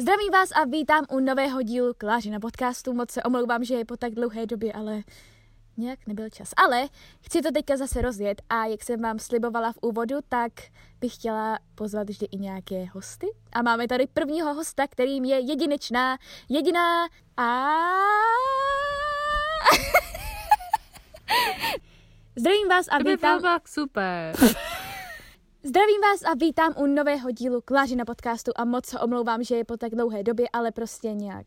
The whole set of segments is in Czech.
Zdravím vás a vítám u nového dílu Kláži na podcastu. Moc se omlouvám, že je po tak dlouhé době, ale nějak nebyl čas. Ale chci to teďka zase rozjet a jak jsem vám slibovala v úvodu, tak bych chtěla pozvat vždy i nějaké hosty. A máme tady prvního hosta, kterým je jedinečná, jediná a... Zdravím vás a vítám... super. Zdravím vás a vítám u nového dílu Kláži na podcastu a moc se omlouvám, že je po tak dlouhé době, ale prostě nějak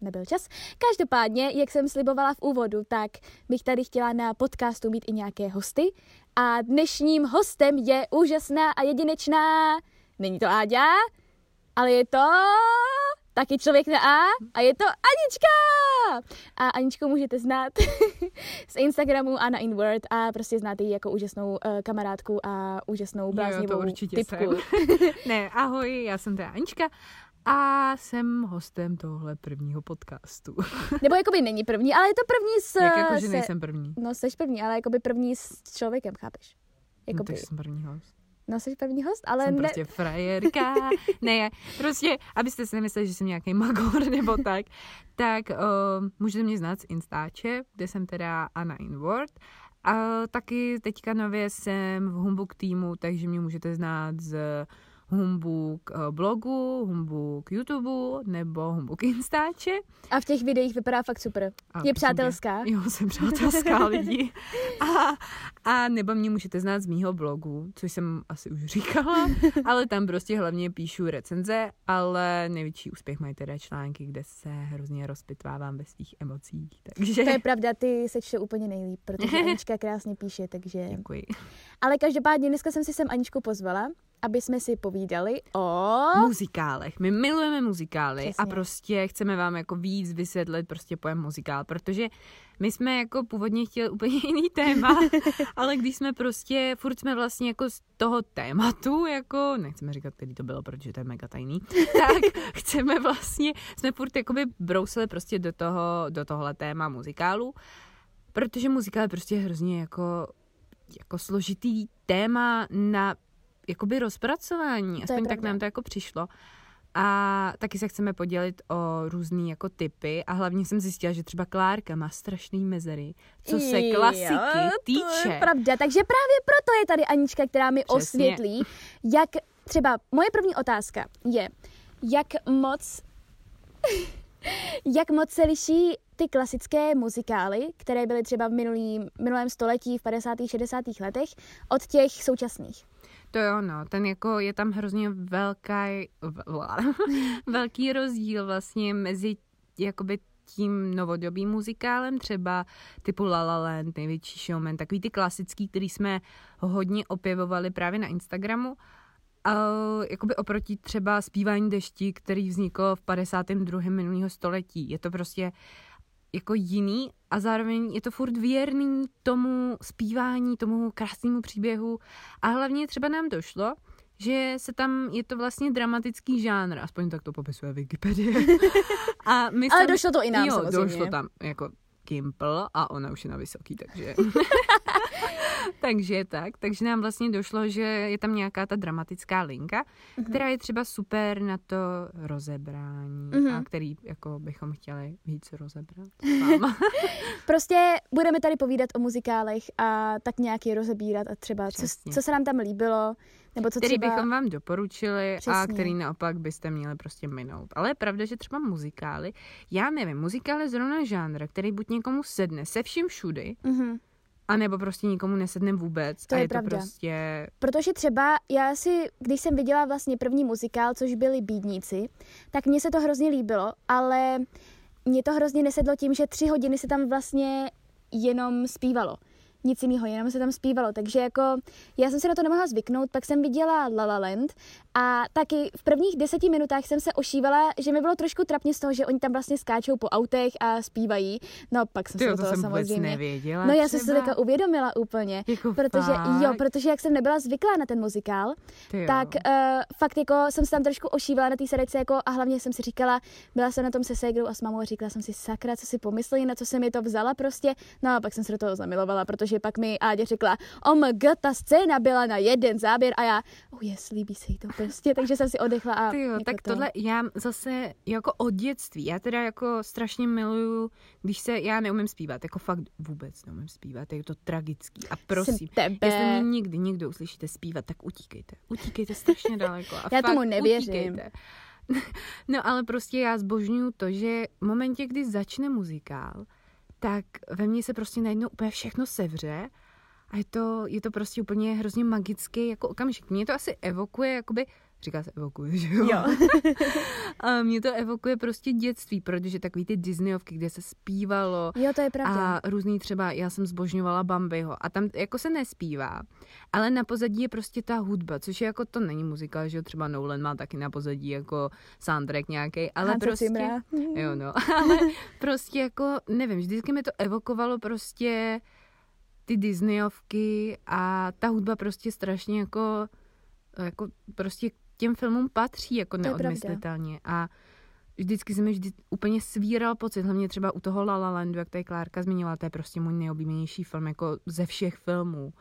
nebyl čas. Každopádně, jak jsem slibovala v úvodu, tak bych tady chtěla na podcastu mít i nějaké hosty a dnešním hostem je úžasná a jedinečná, není to Áďa, ale je to taky člověk na A a je to Anička! A Aničku můžete znát z Instagramu a na InWord a prostě znáte ji jako úžasnou uh, kamarádku a úžasnou Jo, bláznivou to určitě typku. ne, ahoj, já jsem teda Anička a jsem hostem tohle prvního podcastu. Nebo jakoby není první, ale je to první s... Jak jako, že se- nejsem první. No, jsi první, ale jakoby první s člověkem, chápeš? No, Jakoby, takže jsem první host. No, jsi první host, ale jsem ne... prostě frajerka. ne, prostě, abyste si nemysleli, že jsem nějaký magor nebo tak, tak uh, můžete mě znát z Instače, kde jsem teda Anna Inward. A taky teďka nově jsem v Humbug týmu, takže mě můžete znát z Humbug eh, blogu, Humbug YouTube nebo Humbug Instače. A v těch videích vypadá fakt super. A Je přátelská. Jo, jsem přátelská lidi. A, a nebo mě můžete znát z mýho blogu, což jsem asi už říkala, ale tam prostě hlavně píšu recenze, ale největší úspěch mají teda články, kde se hrozně rozpitvávám ve svých emocích. Takže To je pravda, ty se čte úplně nejlíp, protože Anička krásně píše, takže... děkuji. Ale každopádně dneska jsem si sem Aničku pozvala, aby jsme si povídali o... Muzikálech. My milujeme muzikály Přesně. a prostě chceme vám jako víc vysvětlit prostě pojem muzikál, protože my jsme jako původně chtěli úplně jiný téma, ale když jsme prostě, furt jsme vlastně jako z toho tématu, jako, nechceme říkat, který to bylo, protože to je mega tajný, tak chceme vlastně, jsme furt jakoby brousili prostě do toho, do tohle téma muzikálu, protože muzikál je prostě hrozně jako, jako složitý téma na jakoby rozpracování, aspoň tak nám to jako přišlo. A taky se chceme podělit o různý jako typy a hlavně jsem zjistila, že třeba Klárka má strašný mezery, co se Jo, klasiky To týče. je pravda, takže právě proto je tady Anička, která mi Přesně. osvětlí, jak třeba moje první otázka je, jak moc jak moc se liší ty klasické muzikály, které byly třeba v minulý, minulém století, v 50. 60. letech, od těch současných. To jo, no, ten jako je tam hrozně velký, velký rozdíl vlastně mezi jakoby tím novodobým muzikálem, třeba typu La La Land, Největší showman, takový ty klasický, který jsme hodně opěvovali právě na Instagramu, a jakoby oproti třeba zpívání dešti, který vznikl v 52. minulého století. Je to prostě jako jiný a zároveň je to furt věrný tomu zpívání, tomu krásnému příběhu a hlavně třeba nám došlo, že se tam, je to vlastně dramatický žánr, aspoň tak to popisuje Wikipedie. A my Ale sami- došlo to i nám jo, samozřejmě. došlo tam jako Gimple a ona už je na vysoký, takže... takže tak, takže nám vlastně došlo, že je tam nějaká ta dramatická linka, Mhm. která je třeba super na to rozebrání Mhm. a který jako bychom chtěli víc rozebrat. Prostě budeme tady povídat o muzikálech a tak nějak je rozebírat a třeba, co, Přesně. co se nám tam líbilo, nebo co který třeba... bychom vám doporučili a Přesně. který naopak byste měli prostě minout. Ale je pravda, že třeba muzikály, já nevím, muzikál je zrovna žánr, který buď někomu sedne se vším všudy, Mhm. anebo prostě nikomu nesedne vůbec. To a je je pravda. to prostě Protože třeba já si, když jsem viděla vlastně první muzikál, což byli Bídníci, tak mně se to hrozně líbilo, ale mě to hrozně nesedlo tím, že tři hodiny se tam vlastně jenom zpívalo. Nic jiného, jenom se tam zpívalo. Takže jako já jsem si na to nemohla zvyknout, pak jsem viděla La La Land a taky v prvních deseti minutách jsem se ošívala, že mi bylo trošku trapně z toho, že oni tam vlastně skáčou po autech a zpívají. No pak jsem Ty se jo, do to toho jsem vůbec samozřejmě... nevěděla. No já jsem si to teďka uvědomila úplně. Jako Protože, fakt? jo, protože jak jsem nebyla zvyklá na ten muzikál, Ty jo. tak uh, fakt jako jsem se tam trošku ošívala na té sedačce jako a hlavně jsem si říkala, byla jsem na tom se ségrou a s mamou a říkala jsem si sakra, co si pomysleli, na co jsem mi to vzala prostě. No a pak jsem se do toho zamilovala, protože protože pak mi Áďa řekla, omg, ta scéna byla na jeden záběr a já, oh yes, líbí se jí to prostě, takže jsem si odechla a Ty jo, jako tak to. tohle já zase jako od dětství, já teda jako strašně miluju, když se, já neumím zpívat, jako fakt vůbec neumím zpívat, je to tragický a prosím, Jsem tebe. jestli mě někdy někdo uslyšíte zpívat, tak utíkejte, utíkejte strašně daleko a Já fakt tomu nevěřím. utíkejte. No ale prostě já zbožňuju to, že v momentě, kdy začne muzikál, tak ve mně se prostě najednou úplně všechno sevře a je to, je to prostě úplně hrozně magický jako okamžik. Mě to asi evokuje, jakoby, říká se evokuje, že jo? Jo. a mě to evokuje prostě dětství, protože takový ty Disneyovky, kde se zpívalo Jo, to je pravda. a různý třeba, já jsem zbožňovala Bambiho a tam jako se nespívá, ale na pozadí je prostě ta hudba, což je jako to není muzika, že jo, třeba Nolan má taky na pozadí jako soundtrack nějaký, ale Hanse prostě... Zimmera. Jo, no, ale prostě jako, nevím, vždycky mi to evokovalo prostě ty Disneyovky a ta hudba prostě strašně jako, jako prostě těm filmům patří jako neodmyslitelně a vždycky se mi vždy úplně svíral pocit, hlavně třeba u toho La La Landu, jak tady Klárka zmínila, to je prostě můj nejoblíbenější film jako ze všech filmů.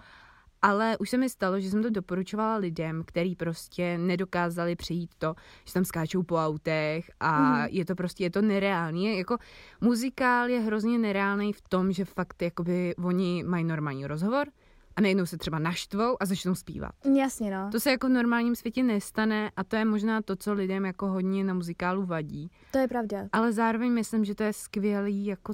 Ale už se mi stalo, že jsem to doporučovala lidem, kteří prostě nedokázali přejít to, že tam skáčou po autech a mm. je to prostě, je to nereálný. Je Jako muzikál je hrozně nereálný v tom, že fakt jakoby oni mají normální rozhovor a najednou se třeba naštvou a začnou zpívat. Jasně, no. To se jako v normálním světě nestane a to je možná to, co lidem jako hodně na muzikálu vadí. To je pravda. Ale zároveň myslím, že to je skvělý jako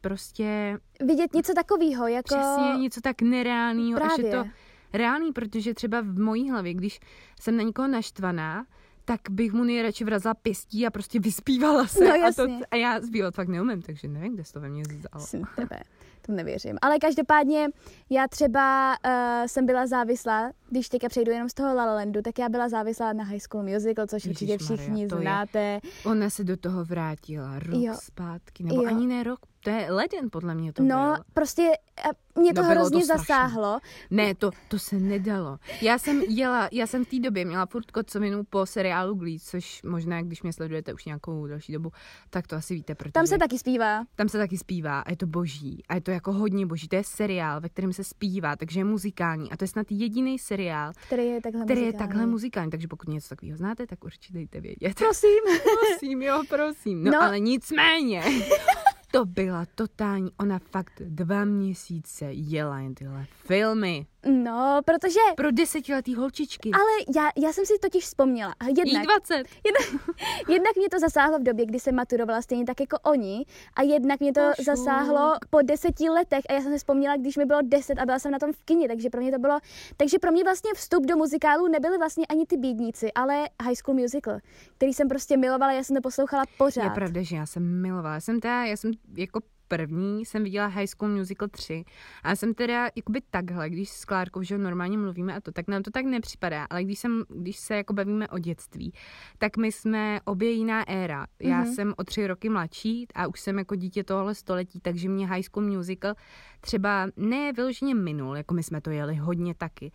prostě Vidět něco takového, jako... přesně něco tak nereálného, až je to reálný, protože třeba v mojí hlavě, když jsem na někoho naštvaná, tak bych mu nejradši vrazila pěstí a prostě vyspívala se. No, a, to, jasně. a já zpívat fakt neumím, takže nevím, kde jsi to ve mně vzalo. Jsem tebe. To nevěřím. Ale každopádně já třeba uh, jsem byla závislá, když teďka přejdu jenom z toho La La Landu, tak já byla závislá na High School Musical, což určitě všichni je- znáte. Ona se do toho vrátila rok Jo. zpátky, nebo Jo. ani ne rok, to je leden podle mě to No, byl. prostě mě to No, bylo to hrozně strašný. zasáhlo. Ne, to, to se nedalo. Já jsem jela, já jsem v té době měla furt kocovinu po seriálu Glee, což možná, když mě sledujete už nějakou další dobu, tak to asi víte, protože Tam se taky zpívá. tam se taky zpívá a je to boží a je to jako hodně boží. To je seriál, ve kterém se zpívá, takže je muzikální a to je snad jediný seriál, Který je takhle který je muzikální. takhle muzikální, takže pokud něco takového znáte, tak určitě dejte vědět. Prosím. Prosím, jo, prosím. No, No. no. ale nicméně, to byla totální, ona fakt dva měsíce jela jen tyhle filmy. No, protože... Pro desetiletý holčičky. Ale já, já jsem si totiž vzpomněla. Jednak, Jí 20. jednak, jednak mě to zasáhlo v době, kdy jsem maturovala stejně tak jako oni a jednak mě to Pošlu. zasáhlo po deseti letech a já jsem si vzpomněla, když mi bylo deset a byla jsem na tom v kině, takže pro mě to bylo, takže pro mě vlastně vstup do muzikálu nebyly vlastně ani ty bídníci, ale High School Musical, který jsem prostě milovala, já jsem to poslouchala pořád. Je pravda, že já jsem milovala. Já jsem teda, já jsem jako první jsem viděla High School Musical 3 a já jsem teda jakoby takhle, když s Klárkou, že normálně mluvíme a to, tak nám to tak nepřipadá, ale když, jsem, když se jako bavíme o dětství, tak my jsme obě jiná éra. Já Mhm. jsem o tři roky mladší a už jsem jako dítě tohle století, takže mě High School Musical třeba ne vyloženě minul, jako my jsme to jeli hodně taky,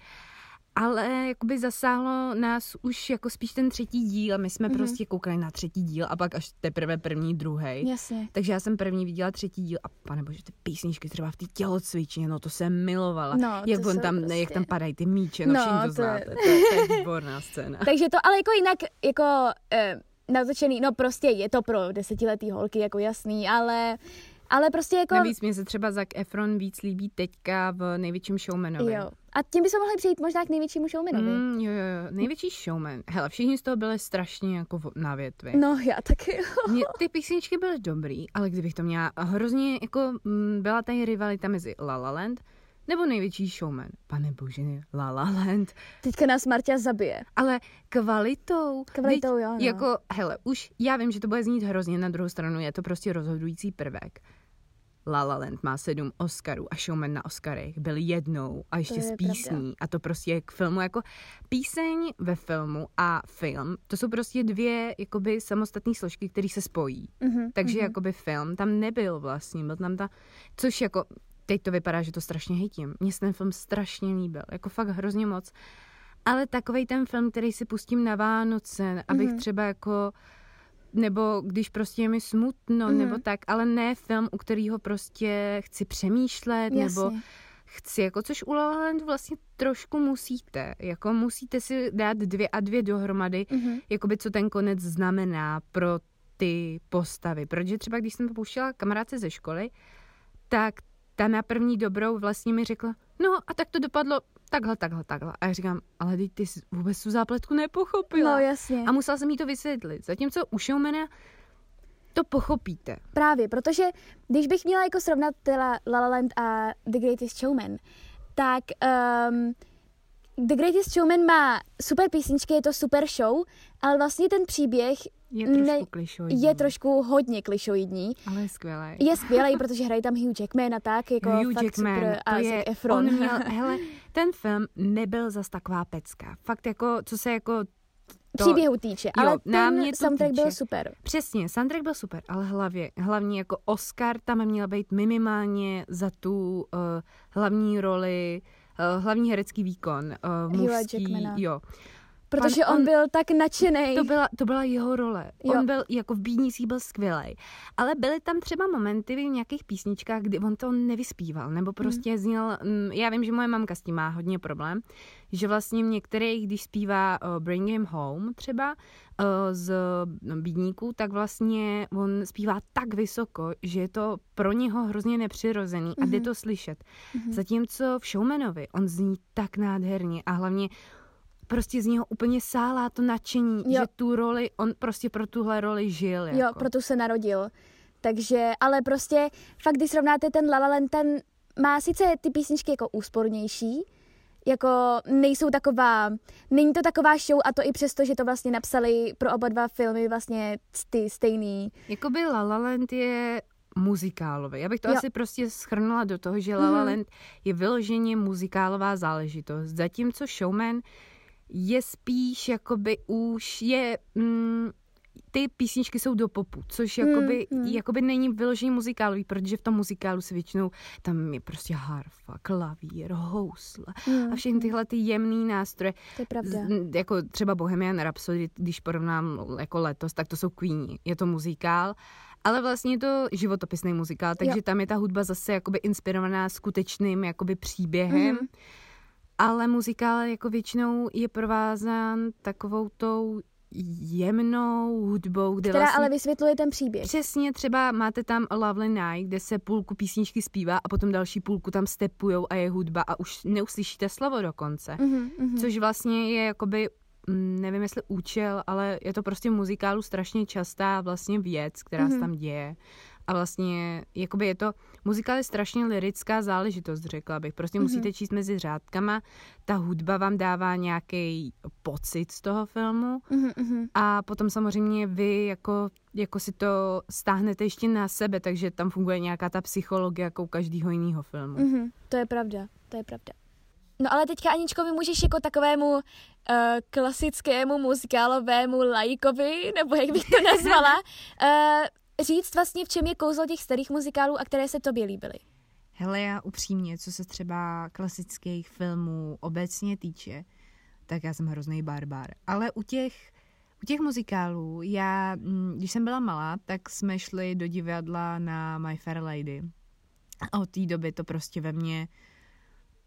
ale jakoby zasáhlo nás už jako spíš ten třetí díl. My jsme Mhm. mm-hmm. prostě koukali na třetí díl a pak až teprve první, druhý. Jasně. Takže já jsem první viděla třetí díl a pane bože, ty písničky třeba v té tělocvičně, no to jsem milovala. No, jak, on tam, prostě- jak tam padají ty míče, no, No, všichni to, to znáte. je- To, je, to je výborná scéna. Takže to, ale jako jinak, jako eh, natočený, no prostě je to pro desetiletý holky, jako jasný, ale, ale prostě jako... Navíc mě se třeba Zac Efron víc líbí teďka v největším showmanovi. Jo. A tím bychom mohli přejít možná k největšímu showmanovi. Mm, jo, jo. Největší showman. Hele, všichni z toho byli strašně jako na větvi. No, já taky. Mě, ty písničky byly dobrý, ale kdybych to měla hrozně, jako mm, byla tady rivalita mezi La La Land nebo největší showman. Pane bože, La La Land. Teďka nás Marta zabije. Ale kvalitou. Kvalitou, Vždyť jo, no. Jako, hele, už já vím, že to bude znít hrozně, na druhou stranu je to prostě rozhodující prvek. La La Land má sedm Oscarů a Showman na Oscarech byl jednou a ještě je s pravda. písní. A to prostě je k filmu jako píseň ve filmu a film. To jsou prostě dvě jakoby samostatné složky, které se spojí. Mhm, Takže mhm. jakoby film tam nebyl vlastně, byl tam ta, což jako, teď to vypadá, že to strašně hejtím. Mně se ten film strašně líbil, jako fakt hrozně moc. Ale takovej ten film, který si pustím na Vánoce, abych Mhm. třeba jako, nebo když prostě je mi smutno, Mhm. nebo tak, ale ne film, u kterého prostě chci přemýšlet, nebo Jasně. chci, jako což u La La Land vlastně trošku musíte, jako musíte si dát dvě a dvě dohromady, mm-hmm. jakoby co ten konec znamená pro ty postavy, protože třeba když jsem pouštěla kamarádce ze školy, tak ta na první dobrou vlastně mi řekla, no a tak to dopadlo takhle, takhle, takhle. A já říkám, ale ty, ty jsi vůbec tu zápletku nepochopila. No jasně. A musela jsem jí to vysvětlit. Zatímco u showmana to pochopíte. Právě, protože když bych měla jako srovnat La La Land a The Greatest Showman, tak um, The Greatest Showman má super písničky, je to super show, ale vlastně ten příběh je trošku ne, klišoidní. Je trošku hodně klišoidní. Ale je skvělý. Je skvělý, protože hraje tam Hugh Jackman a tak, jako Hugh fakt Jackman, super. A to je, Efron. On měl, hele, ten film nebyl zas taková pecka. Fakt jako, co se jako to, příběhu týče, ale jo, ten soundtrack týče. byl super. Přesně, soundtrack byl super, ale hlavě, hlavně jako Oscar tam měl být minimálně za tu uh, hlavní roli, uh, hlavní herecký výkon. Uh, mužský, jo. Protože on, on byl tak nadšený. To byla, to byla jeho role. Jo. On byl jako v Bídnící byl skvělý. Ale byly tam třeba momenty v nějakých písničkách, kdy on to nevyspíval, nebo prostě hmm. zněl, mm, já vím, že moje mamka s tím má hodně problém, že vlastně v některých, když zpívá uh, Bring Him Home třeba uh, z no, Bídníků, tak vlastně on zpívá tak vysoko, že je to pro něho hrozně nepřirozený mm-hmm. a jde mhm. to slyšet. Mm-hmm. Zatímco v Showmanovi on zní tak nádherně a hlavně prostě z něho úplně sálá to nadšení, jo. že tu roli, on prostě pro tuhle roli žil. Jako. Jo, proto se narodil. Takže, ale prostě fakt, když srovnáte ten La La Land, ten má sice ty písničky jako úspornější, jako nejsou taková, není to taková show a to i přesto, že to vlastně napsali pro oba dva filmy vlastně ty stejný. Jakoby La La Land je muzikálový. Já bych to jo. asi prostě schrnula do toho, že La La mhm. Land mm-hmm. je vyloženě muzikálová záležitost. Zatímco Showman je spíš jakoby už je... Mm, ty písničky jsou do popu, což jakoby, hmm, hmm. jakoby není vyložený muzikálový, protože v tom muzikálu se většinou tam je prostě harfa, klavír, housle hmm, a všechny hmm. tyhle ty jemný nástroje. To je pravda. Z, jako třeba Bohemian Rhapsody, když porovnám jako letos, tak to jsou Queeni. Je to muzikál, ale vlastně je to životopisný muzikál, takže jo. tam je ta hudba zase jakoby inspirovaná skutečným jakoby příběhem. Hmm ale muzikál jako většinou je provázán takovou tou jemnou hudbou, kde Která vlastně, ale vysvětluje ten příběh. Přesně, třeba máte tam Lovely Night, kde se půlku písničky zpívá a potom další půlku tam stepujou a je hudba a už neuslyšíte slovo dokonce. Mm-hmm, mm-hmm. Což vlastně je jakoby mm, nevím jestli účel, ale je to prostě muzikálu strašně častá vlastně věc, která mm-hmm. se tam děje. A vlastně, jakoby je to, muzikál je strašně lirická záležitost, řekla bych. Prostě mm-hmm. musíte číst mezi řádkama, ta hudba vám dává nějaký pocit z toho filmu mm-hmm. a potom samozřejmě vy jako, jako si to stáhnete ještě na sebe, takže tam funguje nějaká ta psychologie jako u každého jiného filmu. Mm-hmm. To je pravda, to je pravda. No ale teďka Aničko, mi můžeš jako takovému uh, klasickému muzikálovému lajkovi, nebo jak bych to nazvala, uh, říct vlastně, v čem je kouzlo těch starých muzikálů a které se tobě líbily? Hele, já upřímně, co se třeba klasických filmů obecně týče, tak já jsem hrozný barbar. Ale u těch, u těch muzikálů, já, mm, když jsem byla malá, tak jsme šli do divadla na My Fair Lady. A od té doby to prostě ve mně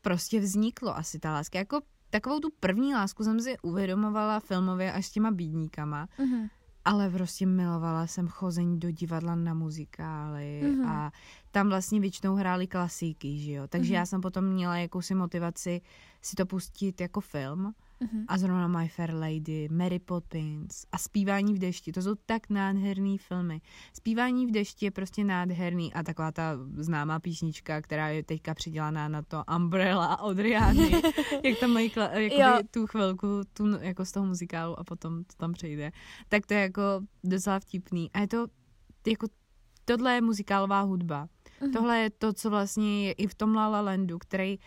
prostě vzniklo asi ta láska. Jako takovou tu první lásku jsem si uvědomovala filmově až s těma bídníkama. Uh-huh ale prostě milovala jsem chození do divadla na muzikály mm-hmm. a tam vlastně většinou hráli klasiky, že jo. Takže mm-hmm. já jsem potom měla jakousi motivaci si to pustit jako film Mm-hmm. A zrovna My Fair Lady, Mary Poppins a Spívání v dešti. To jsou tak nádherný filmy. Spívání v dešti je prostě nádherný a taková ta známá písnička, která je teďka přidělaná na to Umbrella od Rihanny, jak tam mají kla- tu chvilku tu, jako z toho muzikálu a potom to tam přejde. Tak to je jako docela vtipný. A je to jako tohle je muzikálová hudba. Mm-hmm. Tohle je to, co vlastně je i v tom La La Landu, který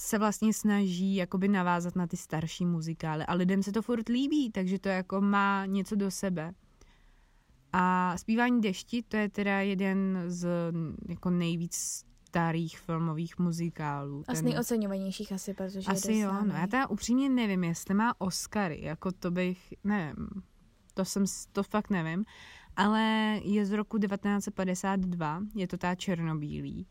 se vlastně snaží jakoby navázat na ty starší muzikály a lidem se to furt líbí, takže to jako má něco do sebe. A zpívání dešti, to je teda jeden z jako nejvíc starých filmových muzikálů. A z nejoceňovanějších asi, protože Asi jo, no já teda upřímně nevím, jestli má Oscary, jako to bych, nevím, to jsem, to fakt nevím, ale je z roku 1952, je to ta černobílý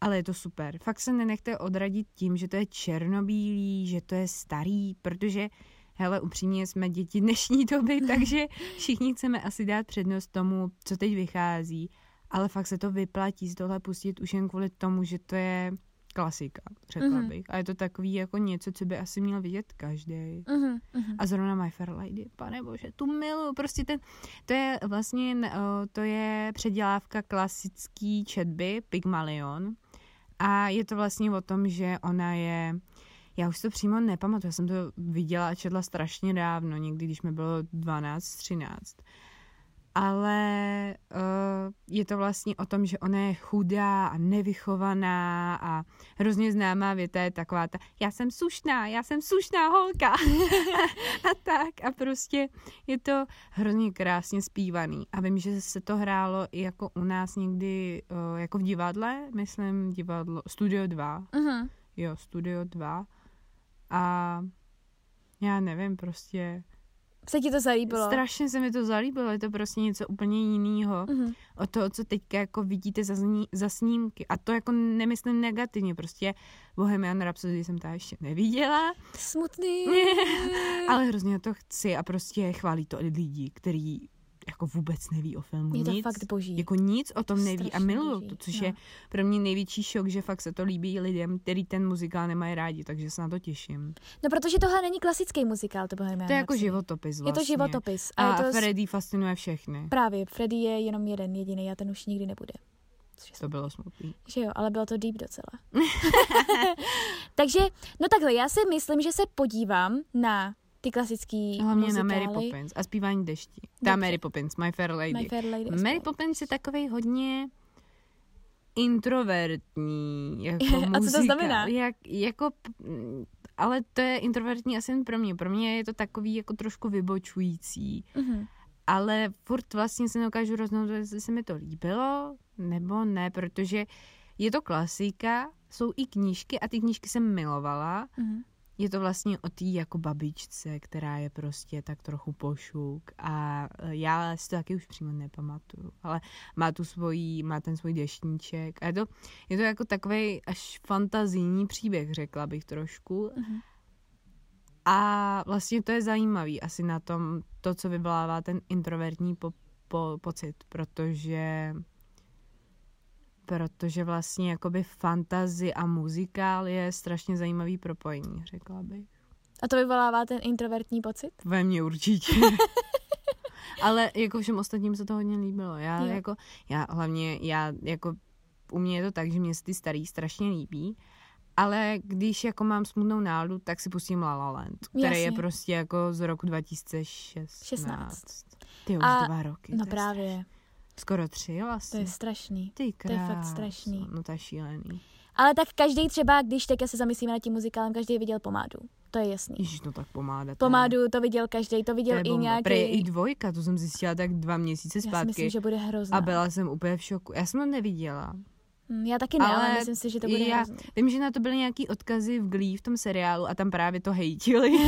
ale je to super. Fakt se nenechte odradit tím, že to je černobílý, že to je starý, protože hele, upřímně jsme děti dnešní doby, takže všichni chceme asi dát přednost tomu, co teď vychází, ale fakt se to vyplatí z tohle pustit už jen kvůli tomu, že to je klasika, řekla mm-hmm. bych. A je to takový jako něco, co by asi měl vidět každý. Mm-hmm. A zrovna My Fair Lady, pane bože, tu milu, prostě ten, to je vlastně, to je předělávka klasický četby Pygmalion a je to vlastně o tom, že ona je já už to přímo nepamatuju, já jsem to viděla a četla strašně dávno, někdy, když mi bylo 12, 13 ale uh, je to vlastně o tom, že ona je chudá a nevychovaná a hrozně známá věta je taková ta, já jsem sušná, já jsem sušná holka. A tak. A prostě je to hrozně krásně zpívaný. A vím, že se to hrálo i jako u nás někdy uh, jako v divadle, myslím divadlo, Studio 2, uh-huh. jo, Studio 2 a já nevím, prostě se ti to zalíbilo? Strašně se mi to zalíbilo, je to prostě něco úplně jiného mm-hmm. o toho, co teďka jako vidíte za, zní, za snímky. A to jako nemyslím negativně, prostě Bohemian Rhapsody jsem ta ještě neviděla. Smutný. Ale hrozně to chci a prostě chválí to lidi, kteří jako vůbec neví o filmu je to nic. fakt boží. Jako nic o tom neví a miluju to, což no. je pro mě největší šok, že fakt se to líbí lidem, který ten muzikál nemají rádi, takže se na to těším. No protože tohle není klasický muzikál, to Bohemian To je jako životopis vlastně. Je to životopis. A, a to Freddy fascinuje všechny. Právě, Freddy je jenom jeden jediný a ten už nikdy nebude. To bylo smutný. Že jo, ale bylo to deep docela. Takže, no takhle, já si myslím, že se podívám na ty klasický Hlavně muzikály. na Mary Poppins a zpívání dešti. Ta Mary Poppins, My Fair Lady. My Fair Lady Mary Poppins je takový hodně introvertní jako muzika. A co to znamená? Jak, jako, ale to je introvertní asi jen pro mě. Pro mě je to takový jako trošku vybočující. Mm-hmm. Ale furt vlastně se neukážu rozhodnout, jestli se mi to líbilo, nebo ne, protože je to klasika, jsou i knížky a ty knížky jsem milovala. Mm-hmm je to vlastně o té jako babičce, která je prostě tak trochu pošuk a e, já si to taky už přímo nepamatuju, ale má tu svojí, má ten svůj deštníček a je to, je to jako takový až fantazijní příběh, řekla bych trošku. Uh-huh. A vlastně to je zajímavý asi na tom, to, co vyvolává ten introvertní po, po, pocit, protože protože vlastně jakoby fantazy a muzikál je strašně zajímavý propojení, řekla bych. A to vyvolává ten introvertní pocit? Ve mně určitě. Ale jako všem ostatním se to hodně líbilo. Já jo. jako, já hlavně, já jako, u mě je to tak, že mě se ty starý strašně líbí, ale když jako mám smutnou náladu, tak si pustím La La Land, který Jasně. je prostě jako z roku 2016. 16. Ty už A, dva roky. No právě. Strašný. Skoro tři vlastně. To je strašný. Ty krás, to je fakt strašný. No to je šílený. Ale tak každý třeba, když teďka se zamyslíme nad tím muzikálem, každý viděl pomádu. To je jasný. Ježiš, no tak pomáda. Pomádu to viděl každý, to viděl to i nějaký. Pre i dvojka, to jsem zjistila tak dva měsíce zpátky. Já si myslím, že bude hrozná. A byla jsem úplně v šoku. Já jsem to neviděla. Hmm, já taky ne, ale, ale myslím si, že to bude já, hrozný. Vím, že na to byly nějaký odkazy v Glee v tom seriálu a tam právě to hejtili.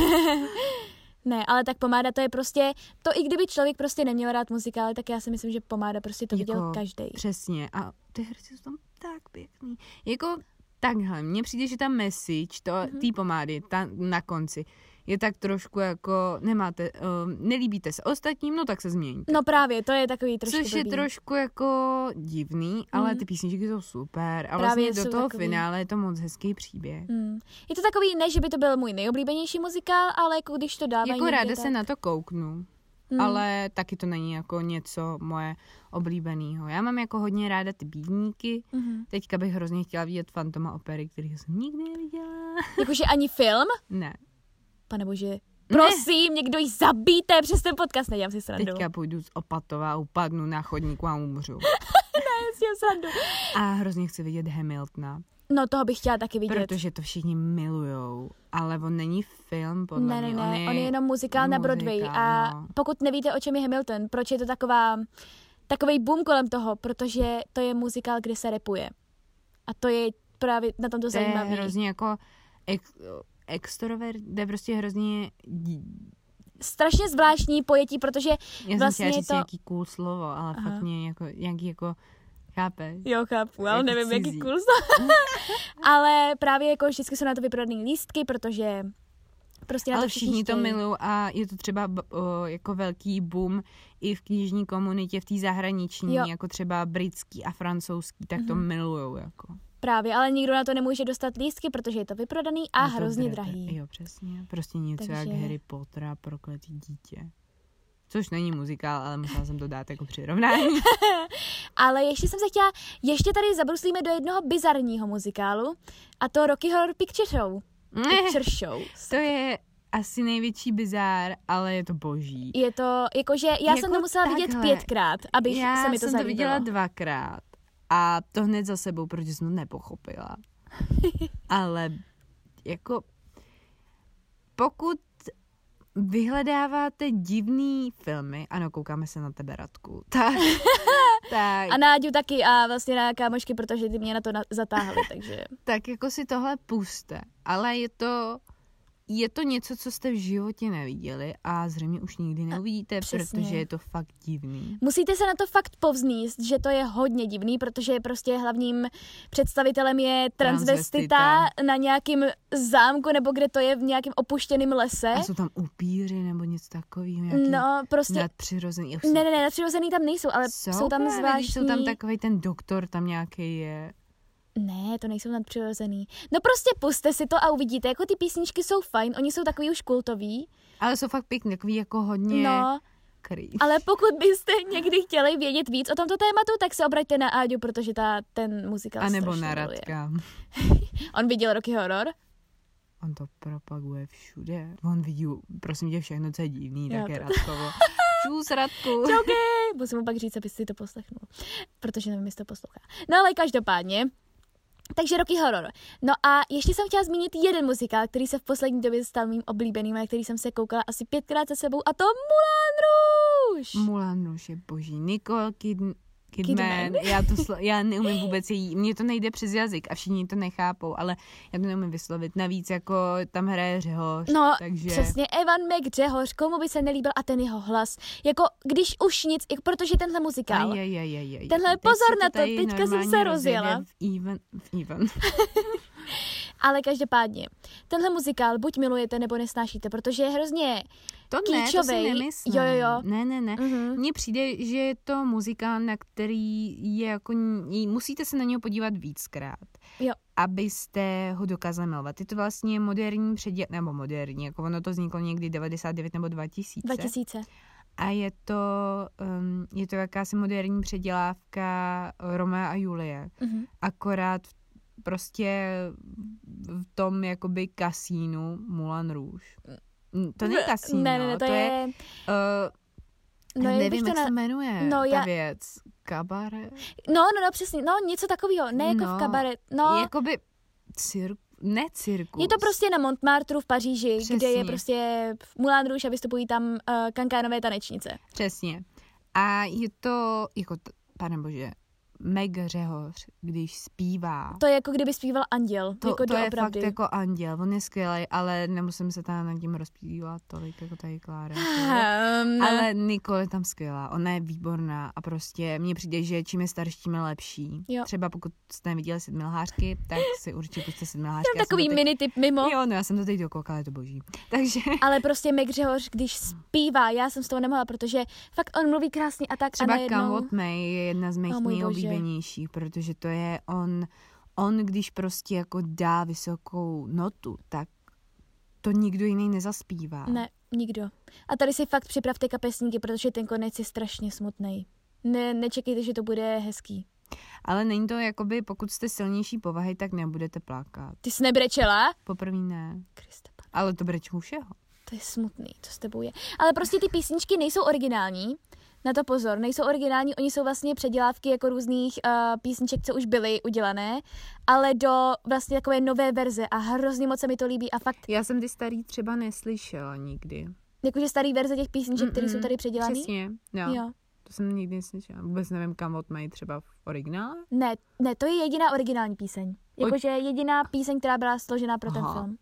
Ne, ale tak pomáda to je prostě, to i kdyby člověk prostě neměl rád muzikály, tak já si myslím, že pomáda prostě to viděl jako, každý. Přesně a ty herci jsou tam tak pěkný. Jako takhle, mně přijde, že ta message to, mm-hmm. té pomády ta, na konci je tak trošku jako, nemáte, uh, nelíbíte se ostatním, no tak se změníte. No právě, to je takový trošku Což je blbý. trošku jako divný, mm. ale ty písničky jsou super a vlastně Právě do toho takový... finále je to moc hezký příběh. Mm. Je to takový, ne, že by to byl můj nejoblíbenější muzikál, ale jako když to dávají Jako ráda tak... se na to kouknu. Hmm. Ale taky to není jako něco moje oblíbeného. Já mám jako hodně ráda ty bídníky. Mm-hmm. Teďka bych hrozně chtěla vidět Fantoma opery, který jsem nikdy neviděla. Jakože ani film? Ne. Pane bože, prosím, ne. někdo jí zabijte přes ten podcast, nedělám si srandu. Teďka půjdu z Opatova, upadnu na chodníku a umřu. ne, si srandu. A hrozně chci vidět Hamiltona. No toho bych chtěla taky vidět. Protože to všichni milujou, ale on není film, podle ne, ne, mě. Ne, on je, on je jenom muzikál, muzikál na Broadway a no. pokud nevíte, o čem je Hamilton, proč je to taková, takový boom kolem toho, protože to je muzikál, kde se repuje. A to je právě na tomto to zajímavé. je hrozně jako ex, extrovert, jde prostě hrozně strašně zvláštní pojetí, protože Já vlastně jsem říct to... nějaký cool slovo, ale Aha. fakt mě jako, nějaký jako Chápeš? Jo, chápu, ale Jako nevím, jaký cizí. kurz. ale právě jako vždycky jsou na to vyprodaný lístky, protože prostě na Ale to všichni to chtějí. milují a je to třeba o, jako velký boom i v knižní komunitě, v té zahraniční, Jo. jako třeba britský a francouzský, tak to Mhm. milujou jako. Právě, ale nikdo na to nemůže dostat lístky, protože je to vyprodaný a to hrozně drahé. drahý. Jo, přesně. Prostě něco Takže- jak Harry Potter a prokletý dítě. Což není muzikál, ale musela jsem to dát jako přirovnání. Ale ještě jsem se chtěla, ještě tady zabruslíme do jednoho bizarního muzikálu a to Rocky Horror Picture Show. Picture Show. to je asi největší bizár, ale je to boží. Je to, jakože já Jako jsem to musela vidět takhle. pětkrát, abych Já se mi to jsem to viděla dvakrát a to hned za sebou, protože jsem to nepochopila. Ale jako pokud vyhledáváte divný filmy, ano, koukáme se na tebe, Radku, tak, tak, A Náďu taky a vlastně na kámošky, protože ty mě na to na- zatáhly, takže... tak jako si tohle puste. Ale je to, je to něco, co jste v životě neviděli a zřejmě už nikdy neuvidíte, přesně. protože je to fakt divný. Musíte se na to fakt povzníst, že to je hodně divný, protože prostě hlavním představitelem je transvestita Transvestita. na nějakým zámku, nebo kde to je v nějakém opuštěném lese. A jsou tam upíři nebo něco takového, No, prostě... nadpřirozený. Ne, ne, ne, nadpřirozený tam nejsou, ale jsou, jsou tam právě, zvláštní... Jsou tam takový ten doktor, tam nějaký je. Ne, to nejsou nadpřirozený. No prostě puste si to a uvidíte, jako ty písničky jsou fajn, oni jsou takový už kultový, Ale jsou fakt pěkný, takový jako hodně no, krý. ale pokud byste někdy chtěli vědět víc o tomto tématu, tak se obraťte na Áďu, protože ta, ten muzikál A nebo na. Radka. On viděl Rocky Horror? On to propaguje všude. On vidí, prosím tě, všechno, co je divný, tak je Radkovo. Čus, Radku. Okay. Musím mu pak říct, aby si to poslechnul, protože nevím, jestli to poslouchá. No ale každopádně, takže Rocky Horror. No a ještě jsem chtěla zmínit jeden muzikál, který se v poslední době stal mým oblíbeným, a který jsem se koukala asi pětkrát za sebou, a to Moulin Rouge! Mulan Rouge je boží. Nicole Kid, Kidman. Kidman. Já, to slo, já neumím vůbec její, mně to nejde přes jazyk a všichni to nechápou, ale já to neumím vyslovit. Navíc jako tam hraje Řehoř, No, takže... přesně, Evan McGřehoř, komu by se nelíbil a ten jeho hlas. Jako, když už nic, jako, protože tenhle muzikál, Aj, aj, aj, aj, aj. Tenhle Teď pozor na to, teďka jsem se rozjela. V even, v even. ale každopádně, tenhle muzikál buď milujete, nebo nesnášíte, protože je hrozně To ne, to si nemyslím. Jo, jo, jo. Ne, ne, ne. Mhm. Mně přijde, že je to muzikál, na který je jako, musíte se na něho podívat víckrát. Jo. Abyste ho dokázali milovat. Je to vlastně moderní předěl, nebo moderní, jako ono to vzniklo někdy 99 nebo 2000. 2000. A je to, um, je to jakási moderní předělávka Romea a Julie. Mhm. Akorát prostě v tom jakoby kasínu Mulan Rouge. To není kasíno, Ne, ne, ne, to, to je... je uh, No, jak nevím, to jak na- se jmenuje No, ta já- věc. Kabare? No, no, no, přesně, no, něco takového, ne jako No, v kabaret, no, Jakoby cir... ne cirkus. je to prostě na Montmartru v Paříži, kde je Přesně. prostě Moulin Rouge a vystupují tam uh, kankánové tanečnice. Přesně. A je to, jako, t- pane bože, Meg Řehoř, když zpívá. To je jako kdyby zpíval anděl, To, jako to je doopravdy. fakt jako anděl, on je skvělý, ale nemusím se tam nad tím rozpívat tolik, jako tady Klára. Um, Ale Nicole je tam skvělá, ona je výborná a prostě mně přijde, že čím je starší, tím je lepší. Jo. Třeba pokud jste neviděli sedmilhářky, tak si určitě puste sedmilhářky. Jsem takový teď- mini tip mimo, Jo, no já jsem to teď dokoukala, je to boží. Takže ale prostě Meg Řehoř, když zpívá, já jsem z toho nemohla, protože fakt on mluví krásně a tak třeba a najednou... Come What May je jedna z mých O můj bože. nejoblíbenějších, protože to je on, on když prostě jako dá vysokou notu, tak to nikdo jiný nezaspívá. Ne, nikdo. A tady si fakt připravte kapesníky, protože ten konec je strašně smutný. Ne, nečekejte, že to bude hezký. Ale není to jakoby, pokud jste silnější povahy, tak nebudete plakat. Ty jsi nebrečela? Poprvé ne. Kriste, pane, Ale to breču všeho. to je smutný, to s tebou je. Ale prostě ty písničky nejsou originální. Na to pozor, nejsou originální, oni jsou vlastně předělávky jako různých uh, písniček, co už byly udělané, ale do vlastně takové nové verze a hrozně moc se mi to líbí a fakt, Já jsem ty starý třeba neslyšela nikdy. jakože starý verze těch písniček, které jsou tady předělané. Přesně, jo. Jo. To jsem nikdy neslyšela. Vůbec nevím, kam od mají třeba v originále. Ne, ne, to je jediná originální píseň. Oj. Jakože jediná píseň, která byla složená pro ten Aha. film.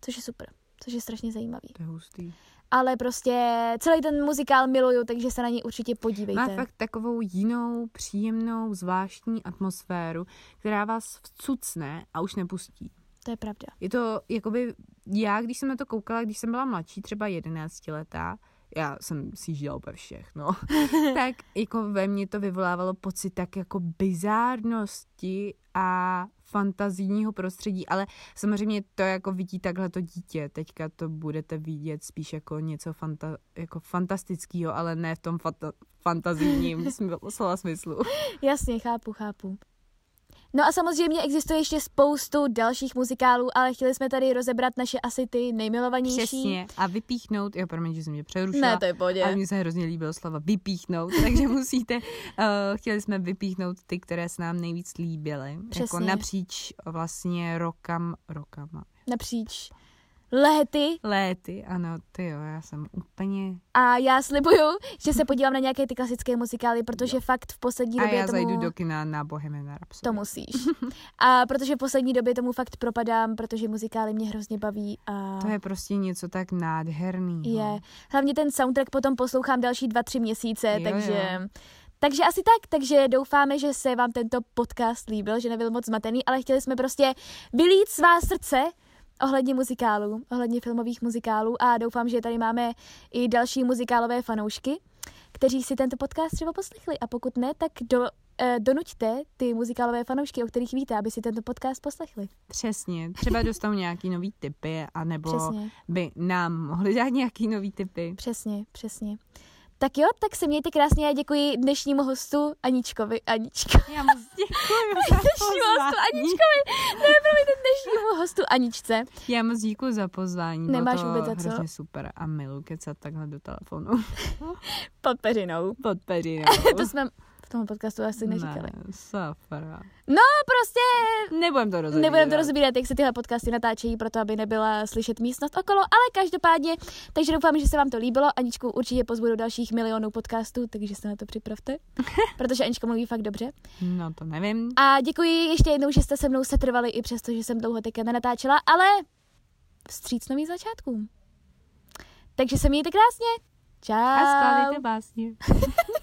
Což je super. Což je strašně zajímavý. To je hustý. Ale prostě celý ten muzikál miluju, takže se na něj určitě podívejte. Má fakt takovou jinou, příjemnou, zvláštní atmosféru, která vás vcucne a už nepustí. To je pravda. Je to, jakoby, já, když jsem na to koukala, když jsem byla mladší, třeba 11 letá, já jsem si žila úplně všechno, tak jako ve mně to vyvolávalo pocit tak jako bizárnosti a fantazijního prostředí, ale samozřejmě to jako vidí takhle to dítě, teďka to budete vidět spíš jako něco fanta, jako fantastického, ale ne v tom fanta, fantazijním slova smyslu. Jasně, chápu, chápu. No a samozřejmě existuje ještě spoustu dalších muzikálů, ale chtěli jsme tady rozebrat naše asi ty nejmilovanější. Přesně. A vypíchnout, jo, promiň, že jsem mě přerušila. Ne, to je pohodě. A mně se hrozně líbilo slova vypíchnout, takže musíte, uh, chtěli jsme vypíchnout ty, které se nám nejvíc líbily. Přesně. Jako napříč vlastně rokam, rokama. Napříč léty. Léty, ano, ty jo, já jsem úplně... A já slibuju, že se podívám na nějaké ty klasické muzikály, protože jo. fakt v poslední A době já tomu... zajdu do kina na Bohemian Rhapsody. To musíš. A protože v poslední době tomu fakt propadám, protože muzikály mě hrozně baví. A... To je prostě něco tak nádherný. Je. Hlavně ten soundtrack potom poslouchám další dva, tři měsíce, Jo, takže... jo. Takže asi tak, takže doufáme, že se vám tento podcast líbil, že nebyl moc zmatený, ale chtěli jsme prostě vylít svá srdce ohledně muzikálů, ohledně filmových muzikálů a doufám, že tady máme i další muzikálové fanoušky, kteří si tento podcast třeba poslechli a pokud ne, tak do, eh, donuďte ty muzikálové fanoušky, o kterých víte, aby si tento podcast poslechli. Přesně, třeba dostanou nějaký nový typy, anebo Přesně. by nám mohli dát nějaký nový typy. Přesně, přesně. Tak jo, tak se mějte krásně a děkuji dnešnímu hostu Aničkovi. Anička. Já moc děkuji Dnešnímu hostu. Aničkovi. Ne, promiňte, dnešnímu hostu Aničce. Já moc děkuji za pozvání. Bylo Nemáš to vůbec za co. super a milu kecat takhle do telefonu. Pod peřinou. Pod peřinou. to jsme v tom podcastu asi neříkali. Ne, safra. No, prostě Nebudem to rozebírat. nebudeme to rozbírat, jak se tyhle podcasty natáčejí, proto aby nebyla slyšet místnost okolo, ale každopádně, takže doufám, že se vám to líbilo. Aničku určitě pozvu do dalších milionů podcastů, takže se na to připravte, protože Anička mluví fakt dobře. No to nevím. A děkuji ještě jednou, že jste se mnou setrvali i přesto, že jsem dlouho teďka nenatáčela, ale vstříc nových začátkům. Takže se mějte krásně. Čau. A skládejte básně.